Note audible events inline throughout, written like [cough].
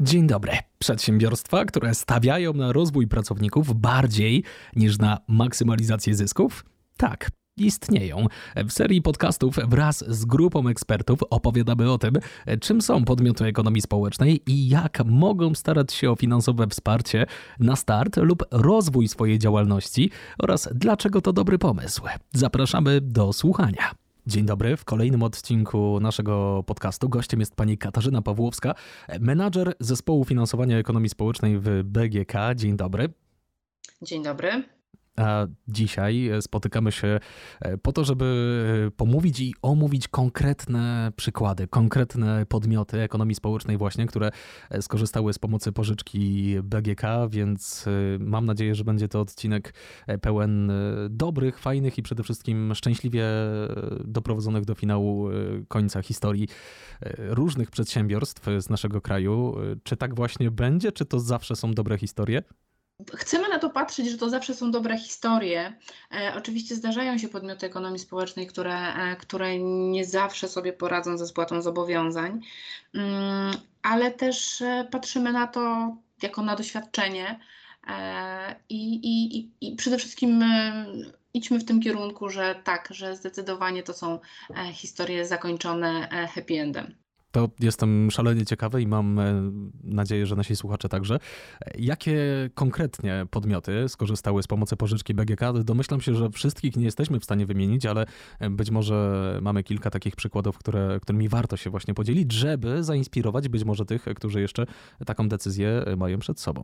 Dzień dobry. Przedsiębiorstwa, które stawiają na rozwój pracowników bardziej niż na maksymalizację zysków? Tak, istnieją. W serii podcastów wraz z grupą ekspertów opowiadamy o tym, czym są podmioty ekonomii społecznej i jak mogą starać się o finansowe wsparcie na start lub rozwój swojej działalności oraz dlaczego to dobry pomysł. Zapraszamy do słuchania. Dzień dobry. W kolejnym odcinku naszego podcastu gościem jest pani Katarzyna Pawłowska, menadżer zespołu finansowania ekonomii społecznej w BGK. Dzień dobry. Dzień dobry. A dzisiaj spotykamy się e, po to, żeby e, pomówić i omówić konkretne przykłady, konkretne podmioty ekonomii społecznej właśnie, które e, skorzystały z pomocy pożyczki BGK, więc mam nadzieję, że będzie to odcinek pełen dobrych, fajnych i przede wszystkim szczęśliwie doprowadzonych do finału końca historii różnych przedsiębiorstw z naszego kraju. Czy tak właśnie będzie? Czy to zawsze są dobre historie? Chcemy na to patrzeć, że to zawsze są dobre historie. E, oczywiście zdarzają się podmioty ekonomii społecznej, które, e, które nie zawsze sobie poradzą ze spłatą zobowiązań, mm, ale też e, patrzymy na to jako na doświadczenie e, i, i, i, przede wszystkim e, idźmy w tym kierunku, że tak, że zdecydowanie to są e, historie zakończone happy endem. To jestem szalenie ciekawy i mam e, nadzieję, że nasi słuchacze także. Jakie konkretnie podmioty skorzystały z pomocy pożyczki BGK? Domyślam się, że wszystkich nie jesteśmy w stanie wymienić, ale e, być może mamy kilka takich przykładów, które, którymi warto się właśnie podzielić, żeby zainspirować być może tych, którzy jeszcze taką decyzję mają przed sobą.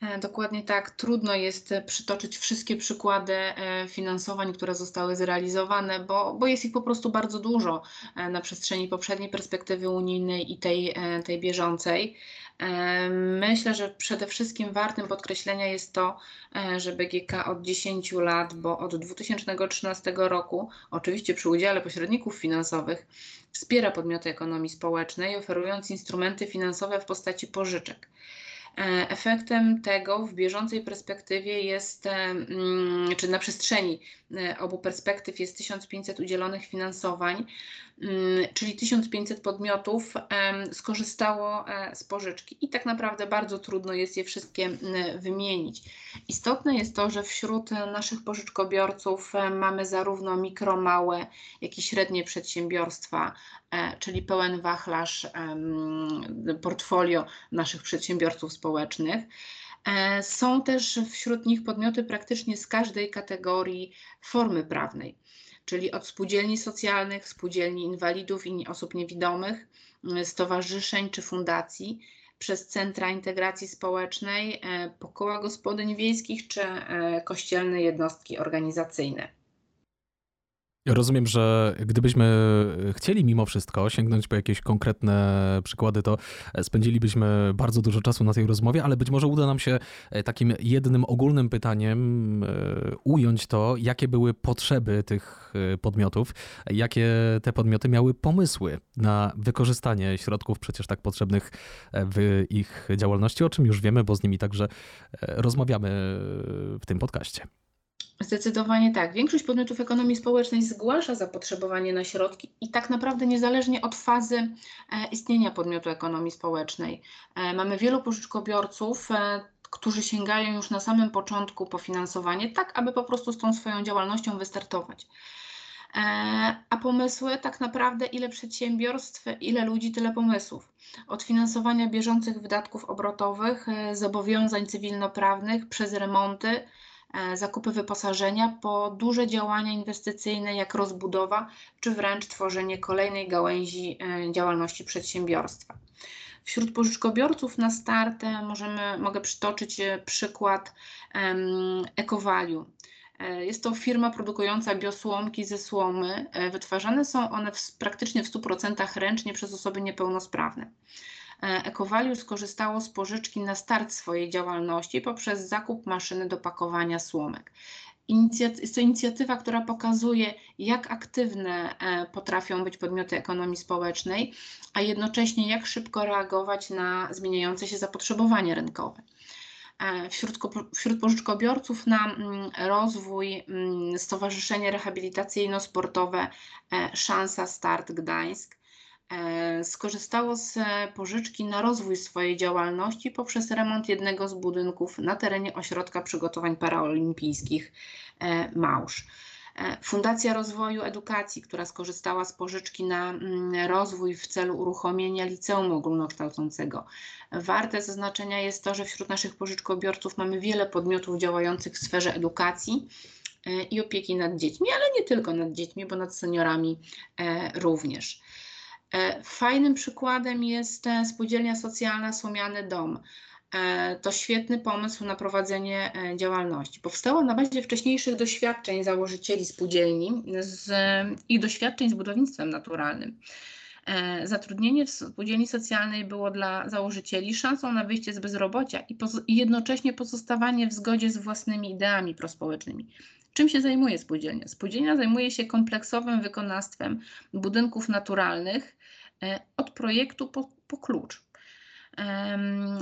E, dokładnie tak. Trudno jest e, przytoczyć wszystkie przykłady e, finansowań, które zostały zrealizowane, bo, bo jest ich po prostu bardzo dużo na przestrzeni poprzedniej perspektywy unijnej i tej, tej bieżącej. Myślę, że przede wszystkim wartym podkreślenia jest to, że BGK od 10 lat, bo od 2013 roku, oczywiście przy udziale pośredników finansowych, wspiera podmioty ekonomii społecznej, oferując instrumenty finansowe w postaci pożyczek. E, efektem tego w bieżącej perspektywie jest, e, mm, czy na przestrzeni e, obu perspektyw jest 1500 udzielonych finansowań, czyli 1500 podmiotów skorzystało z pożyczki i tak naprawdę bardzo trudno jest je wszystkie wymienić. Istotne jest to, że wśród naszych pożyczkobiorców mamy zarówno mikro, małe, jak i średnie przedsiębiorstwa, czyli pełen wachlarz portfolio naszych przedsiębiorców społecznych. E, są też wśród nich podmioty praktycznie z każdej kategorii formy prawnej, czyli od spółdzielni socjalnych, spółdzielni inwalidów i osób niewidomych, stowarzyszeń czy fundacji, przez centra integracji społecznej, e, po koła gospodyń wiejskich czy e, kościelne jednostki organizacyjne. Rozumiem, że gdybyśmy chcieli mimo wszystko sięgnąć po jakieś konkretne przykłady, to spędzilibyśmy bardzo dużo czasu na tej rozmowie, ale być może uda nam się e, takim jednym ogólnym pytaniem e, ująć to, jakie były potrzeby tych e, podmiotów, jakie te podmioty miały pomysły na wykorzystanie środków przecież tak potrzebnych w ich działalności, o czym już wiemy, bo z nimi także rozmawiamy w tym podcaście. Zdecydowanie tak. Większość podmiotów ekonomii społecznej zgłasza zapotrzebowanie na środki i tak naprawdę niezależnie od fazy e, istnienia podmiotu ekonomii społecznej. E, mamy wielu pożyczkobiorców, e, którzy sięgają już na samym początku po finansowanie, tak aby po prostu z tą swoją działalnością wystartować. A pomysły, tak naprawdę, ile przedsiębiorstw, ile ludzi, tyle pomysłów. Od finansowania bieżących wydatków obrotowych, zobowiązań cywilnoprawnych, przez remonty, zakupy wyposażenia po duże działania inwestycyjne jak rozbudowa czy wręcz tworzenie kolejnej gałęzi e, działalności przedsiębiorstwa. Wśród pożyczkobiorców na start e, możemy, mogę przytoczyć przykład Ecovaliu. Jest to firma produkująca biosłomki ze słomy. Wytwarzane są one w, praktycznie w 100% ręcznie przez osoby niepełnosprawne. Ekowaliu skorzystało z pożyczki na start swojej działalności poprzez zakup maszyny do pakowania słomek. Jest to inicjatywa, która pokazuje, jak aktywne e, potrafią być podmioty ekonomii społecznej, a jednocześnie jak szybko reagować na zmieniające się zapotrzebowanie rynkowe. E, wśród, wśród pożyczkobiorców na mm, rozwój mm, Stowarzyszenie Rehabilitacyjno-Sportowe e, Szansa Start Gdańsk, skorzystało z pożyczki na rozwój swojej działalności poprzez remont jednego z budynków na terenie Ośrodka Przygotowań Paraolimpijskich Małż. E, Fundacja Rozwoju Edukacji, która skorzystała z pożyczki na mm, rozwój w celu uruchomienia liceum ogólnokształcącego. Warte zaznaczenia jest to, że wśród naszych pożyczkobiorców mamy wiele podmiotów działających w sferze edukacji e, i opieki nad dziećmi, ale nie tylko nad dziećmi, bo nad seniorami e, również. Fajnym przykładem jest spółdzielnia socjalna Słomiany Dom. E, to świetny pomysł na prowadzenie e, działalności. Powstała na bazie wcześniejszych doświadczeń założycieli spółdzielni z doświadczeń z budownictwem naturalnym. E, zatrudnienie w spółdzielni socjalnej było dla założycieli szansą na wyjście z bezrobocia i, i jednocześnie pozostawanie w zgodzie z własnymi ideami prospołecznymi. Czym się zajmuje spółdzielnia? Spółdzielnia zajmuje się kompleksowym wykonawstwem budynków naturalnych od projektu po, po klucz.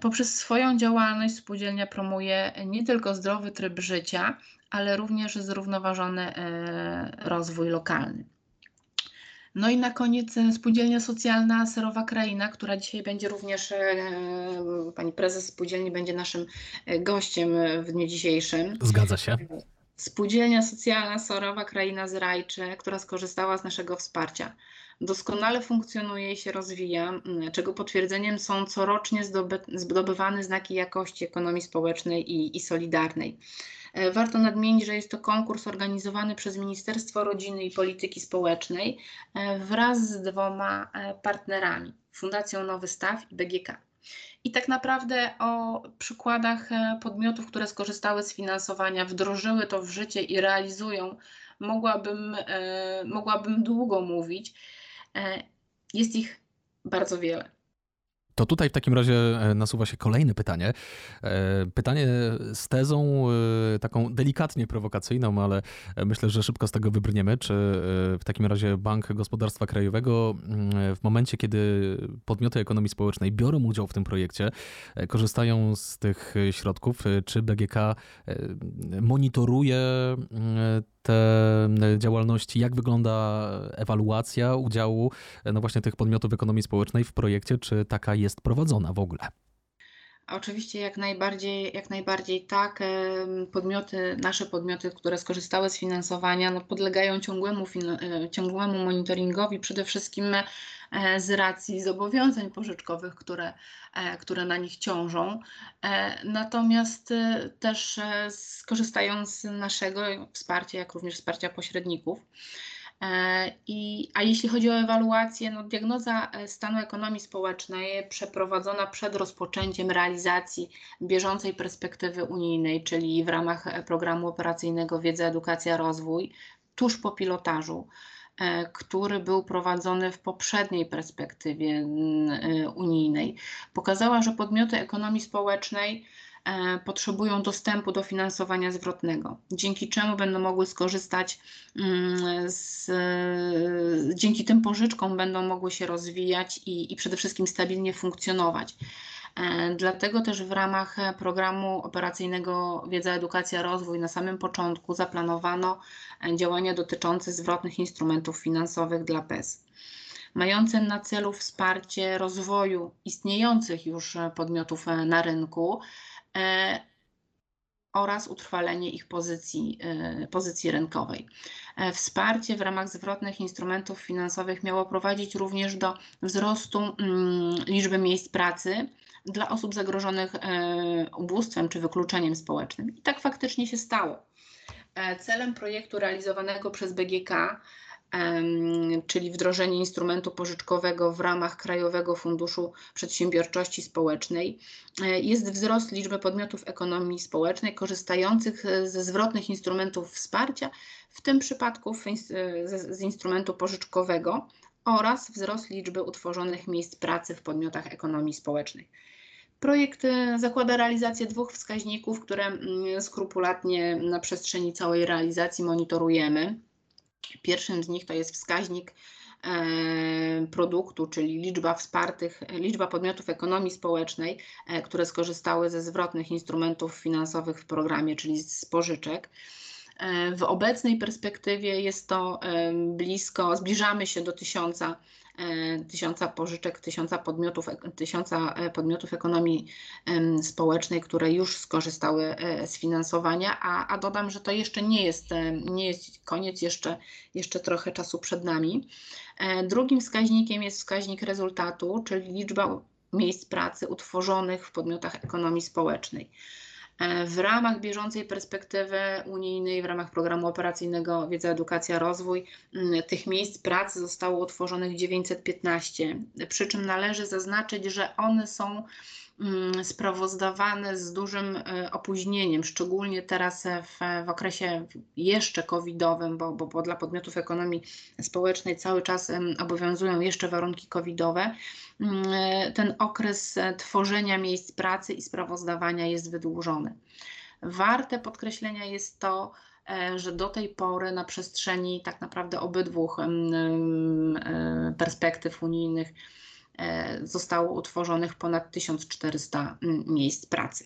Poprzez swoją działalność spółdzielnia promuje nie tylko zdrowy tryb życia, ale również zrównoważony e, rozwój lokalny. No i na koniec e, spółdzielnia socjalna Serowa Kraina, która dzisiaj będzie również, e, pani prezes spółdzielni będzie naszym gościem w dniu dzisiejszym. Zgadza się. Spółdzielnia socjalna Serowa Kraina z Rajczy, która skorzystała z naszego wsparcia doskonale funkcjonuje i się rozwija, mm, czego potwierdzeniem są corocznie zdobywane znaki jakości ekonomii społecznej i, i solidarnej. E, warto nadmienić, że jest to konkurs organizowany przez Ministerstwo Rodziny i Polityki Społecznej e, wraz z dwoma e, partnerami Fundacją Nowy Staw i BGK. I tak naprawdę o przykładach podmiotów, które skorzystały z finansowania, wdrożyły to w życie i realizują, mogłabym, mogłabym długo mówić. E, jest ich bardzo wiele. To tutaj w takim razie e, nasuwa się kolejne pytanie. E, pytanie z tezą taką delikatnie prowokacyjną, ale myślę, że szybko z tego wybrniemy. Czy w takim razie Bank Gospodarstwa Krajowego mm, w momencie, kiedy podmioty ekonomii społecznej biorą udział w tym projekcie, korzystają z tych środków, czy BGK monitoruje te e, działalności, jak wygląda ewaluacja udziału e, no właśnie tych podmiotów ekonomii społecznej w projekcie, czy taka jest prowadzona w ogóle? Oczywiście jak najbardziej, jak najbardziej tak. Podmioty, nasze podmioty, które skorzystały z finansowania, no podlegają ciągłemu, e, ciągłemu monitoringowi, przede wszystkim E, z racji zobowiązań pożyczkowych, które, e, które na nich ciążą. Natomiast też skorzystają z naszego wsparcia, jak również wsparcia pośredników. I, a jeśli chodzi o ewaluację, no diagnoza stanu ekonomii społecznej przeprowadzona przed rozpoczęciem realizacji bieżącej perspektywy unijnej, czyli w ramach programu operacyjnego Wiedza, Edukacja, Rozwój, tuż po pilotażu, E, który był prowadzony w poprzedniej perspektywie e, unijnej. Pokazała, że podmioty ekonomii społecznej e, potrzebują dostępu do finansowania zwrotnego, dzięki czemu będą mogły skorzystać mm, z, dzięki tym pożyczkom będą mogły się rozwijać i, i przede wszystkim stabilnie funkcjonować. E, dlatego też w ramach programu operacyjnego Wiedza, Edukacja, Rozwój na samym początku zaplanowano e, działania dotyczące zwrotnych instrumentów finansowych dla PES mające na celu wsparcie rozwoju istniejących już podmiotów e, na rynku oraz utrwalenie ich pozycji, pozycji rynkowej. Wsparcie w ramach zwrotnych instrumentów finansowych miało prowadzić również do wzrostu mm, liczby miejsc pracy dla osób zagrożonych e, ubóstwem czy wykluczeniem społecznym. I tak faktycznie się stało. E, celem projektu realizowanego przez BGK, czyli wdrożenie instrumentu pożyczkowego w ramach Krajowego Funduszu Przedsiębiorczości Społecznej, e, jest wzrost liczby podmiotów ekonomii społecznej korzystających ze zwrotnych instrumentów wsparcia, w tym przypadku z instrumentu pożyczkowego oraz wzrost liczby utworzonych miejsc pracy w podmiotach ekonomii społecznej. Projekt e, zakłada realizację dwóch wskaźników, które mm, skrupulatnie na przestrzeni całej realizacji monitorujemy. Pierwszym z nich to jest wskaźnik e, produktu, czyli liczba wspartych, liczba podmiotów ekonomii społecznej, e, które skorzystały ze zwrotnych instrumentów finansowych w programie, czyli z pożyczek. W obecnej perspektywie jest to blisko, zbliżamy się do tysiąca tysiąca pożyczek, tysiąca podmiotów, tysiąca podmiotów ekonomii społecznej, które już skorzystały z finansowania, a, a dodam, że to jeszcze nie jest, nie jest koniec, jeszcze, jeszcze trochę czasu przed nami. Drugim wskaźnikiem jest wskaźnik rezultatu, czyli liczba miejsc pracy utworzonych w podmiotach ekonomii społecznej. E, w ramach bieżącej perspektywy unijnej, w ramach programu operacyjnego Wiedza, Edukacja, Rozwój, tych miejsc pracy zostało utworzonych 915. Przy czym należy zaznaczyć, że one są Mm, sprawozdawane z dużym e, opóźnieniem, szczególnie teraz w, w okresie jeszcze covidowym, bo, bo, bo, dla podmiotów ekonomii społecznej cały czas obowiązują jeszcze warunki covidowe. Mm, e, ten okres e, tworzenia miejsc pracy i sprawozdawania jest wydłużony. Warte podkreślenia jest to, że do tej pory na przestrzeni tak naprawdę obydwu perspektyw unijnych E, zostało utworzonych ponad 1400 mm, miejsc pracy.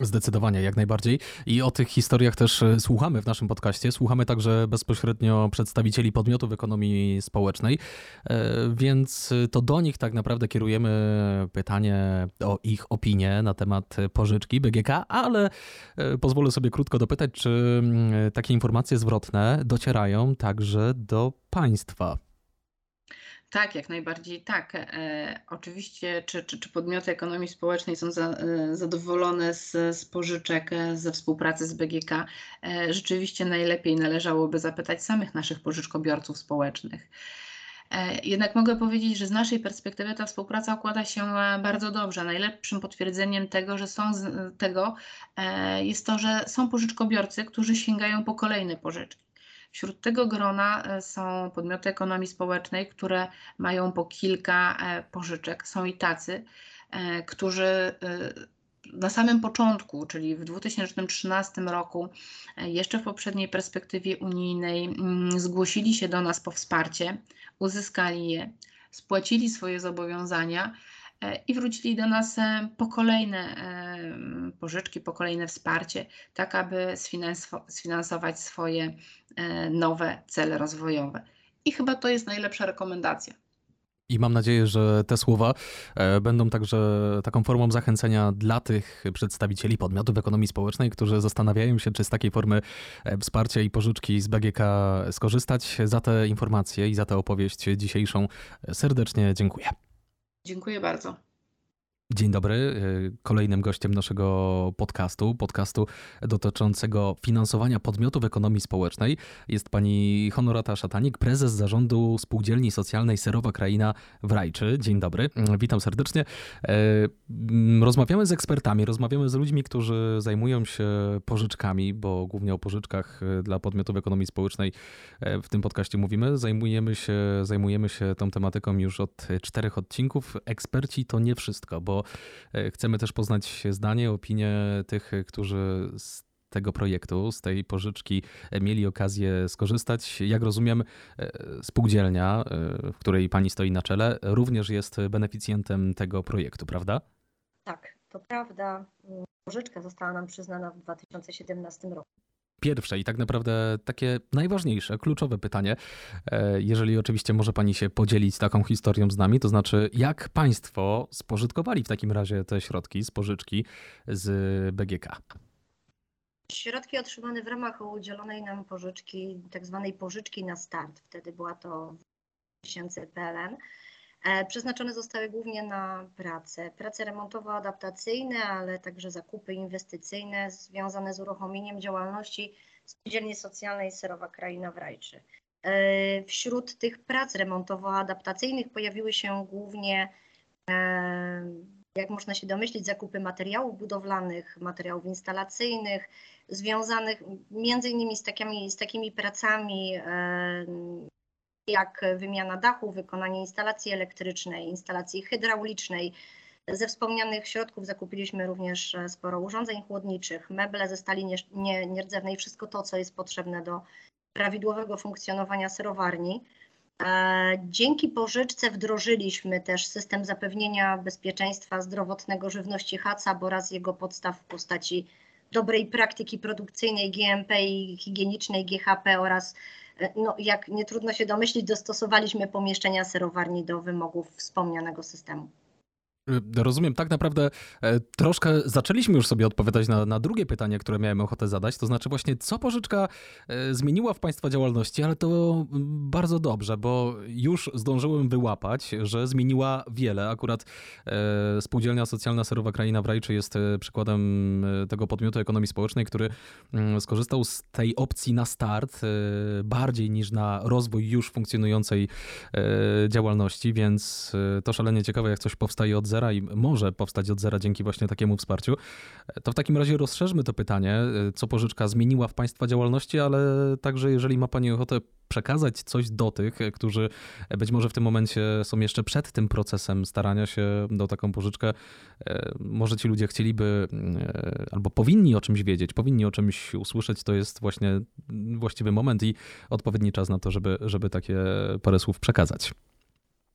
Zdecydowanie, jak najbardziej. I o tych historiach też e, słuchamy w naszym podcaście. Słuchamy także bezpośrednio przedstawicieli podmiotów ekonomii społecznej, e, więc to do nich tak naprawdę kierujemy pytanie o ich opinię na temat pożyczki BGK, ale pozwolę sobie krótko dopytać, czy mm, takie informacje zwrotne docierają także do państwa. Tak, jak najbardziej tak. E, oczywiście, czy, czy, czy podmioty ekonomii społecznej są za, e, zadowolone z, z pożyczek, e, ze współpracy z BGK? E, rzeczywiście najlepiej należałoby zapytać samych naszych pożyczkobiorców społecznych. E, jednak mogę powiedzieć, że z naszej perspektywy ta współpraca układa się e, bardzo dobrze. Najlepszym potwierdzeniem tego, że są tego jest to, że są pożyczkobiorcy, którzy sięgają po kolejne pożyczki. Wśród tego grona e, są podmioty ekonomii społecznej, które mają po kilka e, pożyczek. Są i tacy, e, którzy na samym początku, czyli w 2013 roku, jeszcze w poprzedniej perspektywie unijnej, mm, zgłosili się do nas po wsparcie, uzyskali je, spłacili swoje zobowiązania i wrócili do nas e, po kolejne e, pożyczki, po kolejne wsparcie, tak aby sfinansować swoje nowe cele rozwojowe. I chyba to jest najlepsza rekomendacja. I mam nadzieję, że te słowa będą także taką formą zachęcenia dla tych przedstawicieli podmiotów ekonomii społecznej, którzy zastanawiają się, czy z takiej formy wsparcia i pożyczki z BGK skorzystać. Za te informacje i za tę opowieść dzisiejszą serdecznie dziękuję. Dziękuję bardzo. Dzień dobry. Y, kolejnym gościem naszego podcastu, podcastu dotyczącego finansowania podmiotów ekonomii społecznej jest pani Honorata Szatanik, prezes zarządu Spółdzielni Socjalnej Serowa Kraina w Rajczy. Dzień dobry, witam serdecznie. Y, rozmawiamy z ekspertami, rozmawiamy z ludźmi, którzy zajmują się pożyczkami, bo głównie o pożyczkach y, dla podmiotów ekonomii społecznej w tym podcaście mówimy. Zajmujemy się, zajmujemy się tą tematyką już od czterech odcinków. Eksperci to nie wszystko, bo E, chcemy też poznać zdanie, opinię tych, którzy z tego projektu, z tej pożyczki e, mieli okazję skorzystać. Jak rozumiem, e, spółdzielnia, w której pani stoi na czele, również jest beneficjentem tego projektu, prawda? Tak, to prawda. Pożyczka została nam przyznana w 2017 roku pierwsze i tak naprawdę takie najważniejsze, kluczowe pytanie, e, jeżeli oczywiście może Pani się podzielić taką historią z nami, to znaczy jak Państwo spożytkowali w takim razie te środki z pożyczki z BGK? Środki otrzymane w ramach udzielonej nam pożyczki, tak zwanej pożyczki na start, wtedy była to tysięcy PLN, przeznaczone zostały głównie na prace, prace remontowo-adaptacyjne, ale także zakupy inwestycyjne związane z uruchomieniem działalności Spółdzielni Socjalnej Serowa Kraina w Rajczy. E, wśród tych prac remontowo-adaptacyjnych pojawiły się głównie, e, jak można się domyślić, zakupy materiałów budowlanych, materiałów instalacyjnych, związanych między innymi z takimi, z takimi pracami jak wymiana dachu, wykonanie instalacji elektrycznej, instalacji hydraulicznej. Ze wspomnianych środków zakupiliśmy również e, sporo urządzeń chłodniczych, meble ze stali nierdzewnej, wszystko to, co jest potrzebne do prawidłowego funkcjonowania serowarni. E, dzięki pożyczce wdrożyliśmy też system zapewnienia bezpieczeństwa zdrowotnego żywności HACCP oraz jego podstaw w postaci dobrej praktyki produkcyjnej GMP i higienicznej GHP oraz no, jak nie trudno się domyślić, dostosowaliśmy pomieszczenia serowarni do wymogów wspomnianego systemu. Y, rozumiem, tak naprawdę e, troszkę zaczęliśmy już sobie odpowiadać na, na, drugie pytanie, które miałem ochotę zadać, to znaczy właśnie co pożyczka e, zmieniła w Państwa działalności, ale to mm, bardzo dobrze, bo już zdążyłem wyłapać, że zmieniła wiele. Akurat e, Spółdzielnia Socjalna Serowa Kraina w Rajczy jest przykładem tego podmiotu ekonomii społecznej, który mm, skorzystał z tej opcji na start bardziej niż na rozwój już funkcjonującej działalności, więc to szalenie ciekawe, jak coś powstaje od zera i może powstać od zera dzięki właśnie takiemu wsparciu. To w takim razie rozszerzmy to pytanie, co pożyczka zmieniła w Państwa działalności, ale także jeżeli ma Pani ochotę przekazać coś do tych, którzy być może w tym momencie są jeszcze przed tym procesem starania się do taką pożyczkę, e, może ci ludzie chcieliby e, albo powinni o czymś wiedzieć, powinni o czymś usłyszeć, to jest właśnie właściwy moment i odpowiedni czas na to, żeby, żeby takie parę słów przekazać.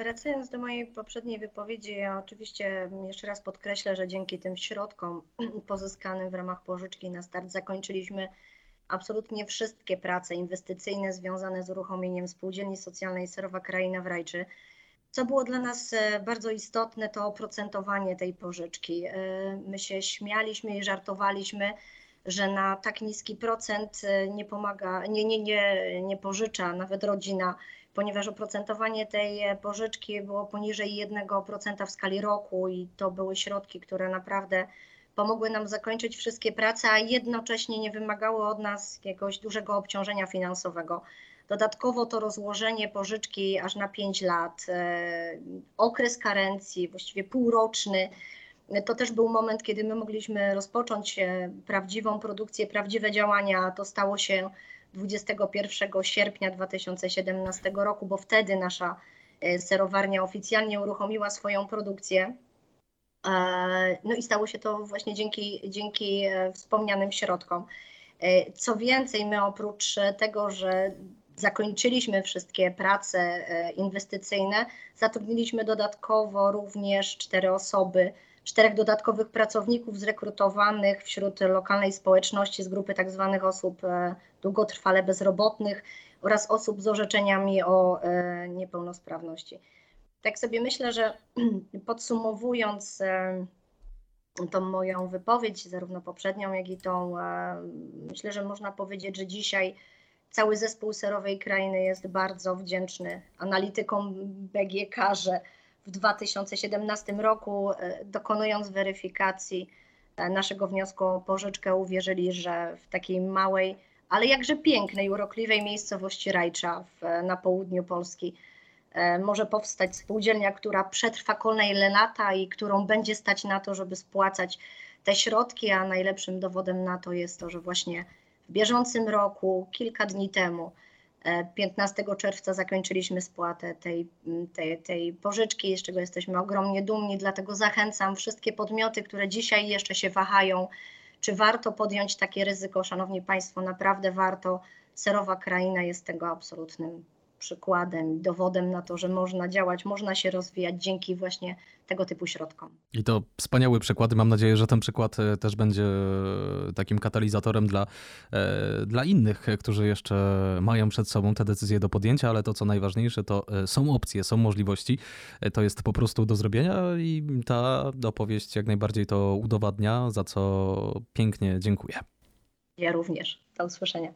Wracając do mojej poprzedniej wypowiedzi, ja oczywiście jeszcze raz podkreślę, że dzięki tym środkom pozyskanym w ramach pożyczki na start zakończyliśmy absolutnie wszystkie prace inwestycyjne związane z uruchomieniem spółdzielni socjalnej Serowa Kraina w Rajczy. Co było dla nas e, bardzo istotne, to oprocentowanie tej pożyczki. E, my się śmialiśmy i żartowaliśmy, że na tak niski procent e, nie pomaga, nie, nie, nie, nie pożycza nawet rodzina ponieważ oprocentowanie tej e, pożyczki było poniżej 1% w skali roku i to były środki, które naprawdę pomogły nam zakończyć wszystkie prace, a jednocześnie nie wymagały od nas jakiegoś dużego obciążenia finansowego. Dodatkowo to rozłożenie pożyczki aż na 5 lat, e, okres karencji, właściwie półroczny, to też był moment, kiedy my mogliśmy rozpocząć e, prawdziwą produkcję, prawdziwe działania. To stało się 21 sierpnia 2017 roku, bo wtedy nasza e, serowarnia oficjalnie uruchomiła swoją produkcję. E, no i stało się to właśnie dzięki, dzięki e, wspomnianym środkom. Co więcej, my oprócz tego, że zakończyliśmy wszystkie prace inwestycyjne, zatrudniliśmy dodatkowo również cztery osoby czterech dodatkowych pracowników zrekrutowanych wśród lokalnej społeczności z grupy. Tak osób e, długotrwale bezrobotnych oraz osób z orzeczeniami o e, niepełnosprawności. Tak sobie myślę, że [clears throat] podsumowując e, tą moją wypowiedź, zarówno poprzednią, jak i tą, myślę, że można powiedzieć, że dzisiaj cały zespół serowej krainy jest bardzo wdzięczny analitykom BGK, że w 2017 roku, e, dokonując weryfikacji e, naszego wniosku o pożyczkę, uwierzyli, że w takiej małej, ale jakże pięknej, urokliwej miejscowości Rajcza w, na południu Polski. E, może powstać spółdzielnia, która przetrwa kolejne lata i którą będzie stać na to, żeby spłacać te środki, a najlepszym dowodem na to jest to, że właśnie w bieżącym roku, kilka dni temu, 15 czerwca zakończyliśmy spłatę tej, tej, tej pożyczki, z czego jesteśmy ogromnie dumni, dlatego zachęcam wszystkie podmioty, które dzisiaj jeszcze się wahają, czy warto podjąć takie ryzyko. Szanowni Państwo, naprawdę warto. Serowa kraina jest tego absolutnym przykładem, dowodem na to, że można działać, można się rozwijać dzięki właśnie tego typu środkom. I to wspaniały przykład. Mam nadzieję, że ten przykład e, też będzie takim katalizatorem dla, e, dla innych, którzy jeszcze mają przed sobą te decyzje do podjęcia, ale to co najważniejsze, to e, są opcje, są możliwości. To jest po prostu do zrobienia i ta opowieść jak najbardziej to udowadnia, za co pięknie dziękuję. Ja również. Do usłyszenia.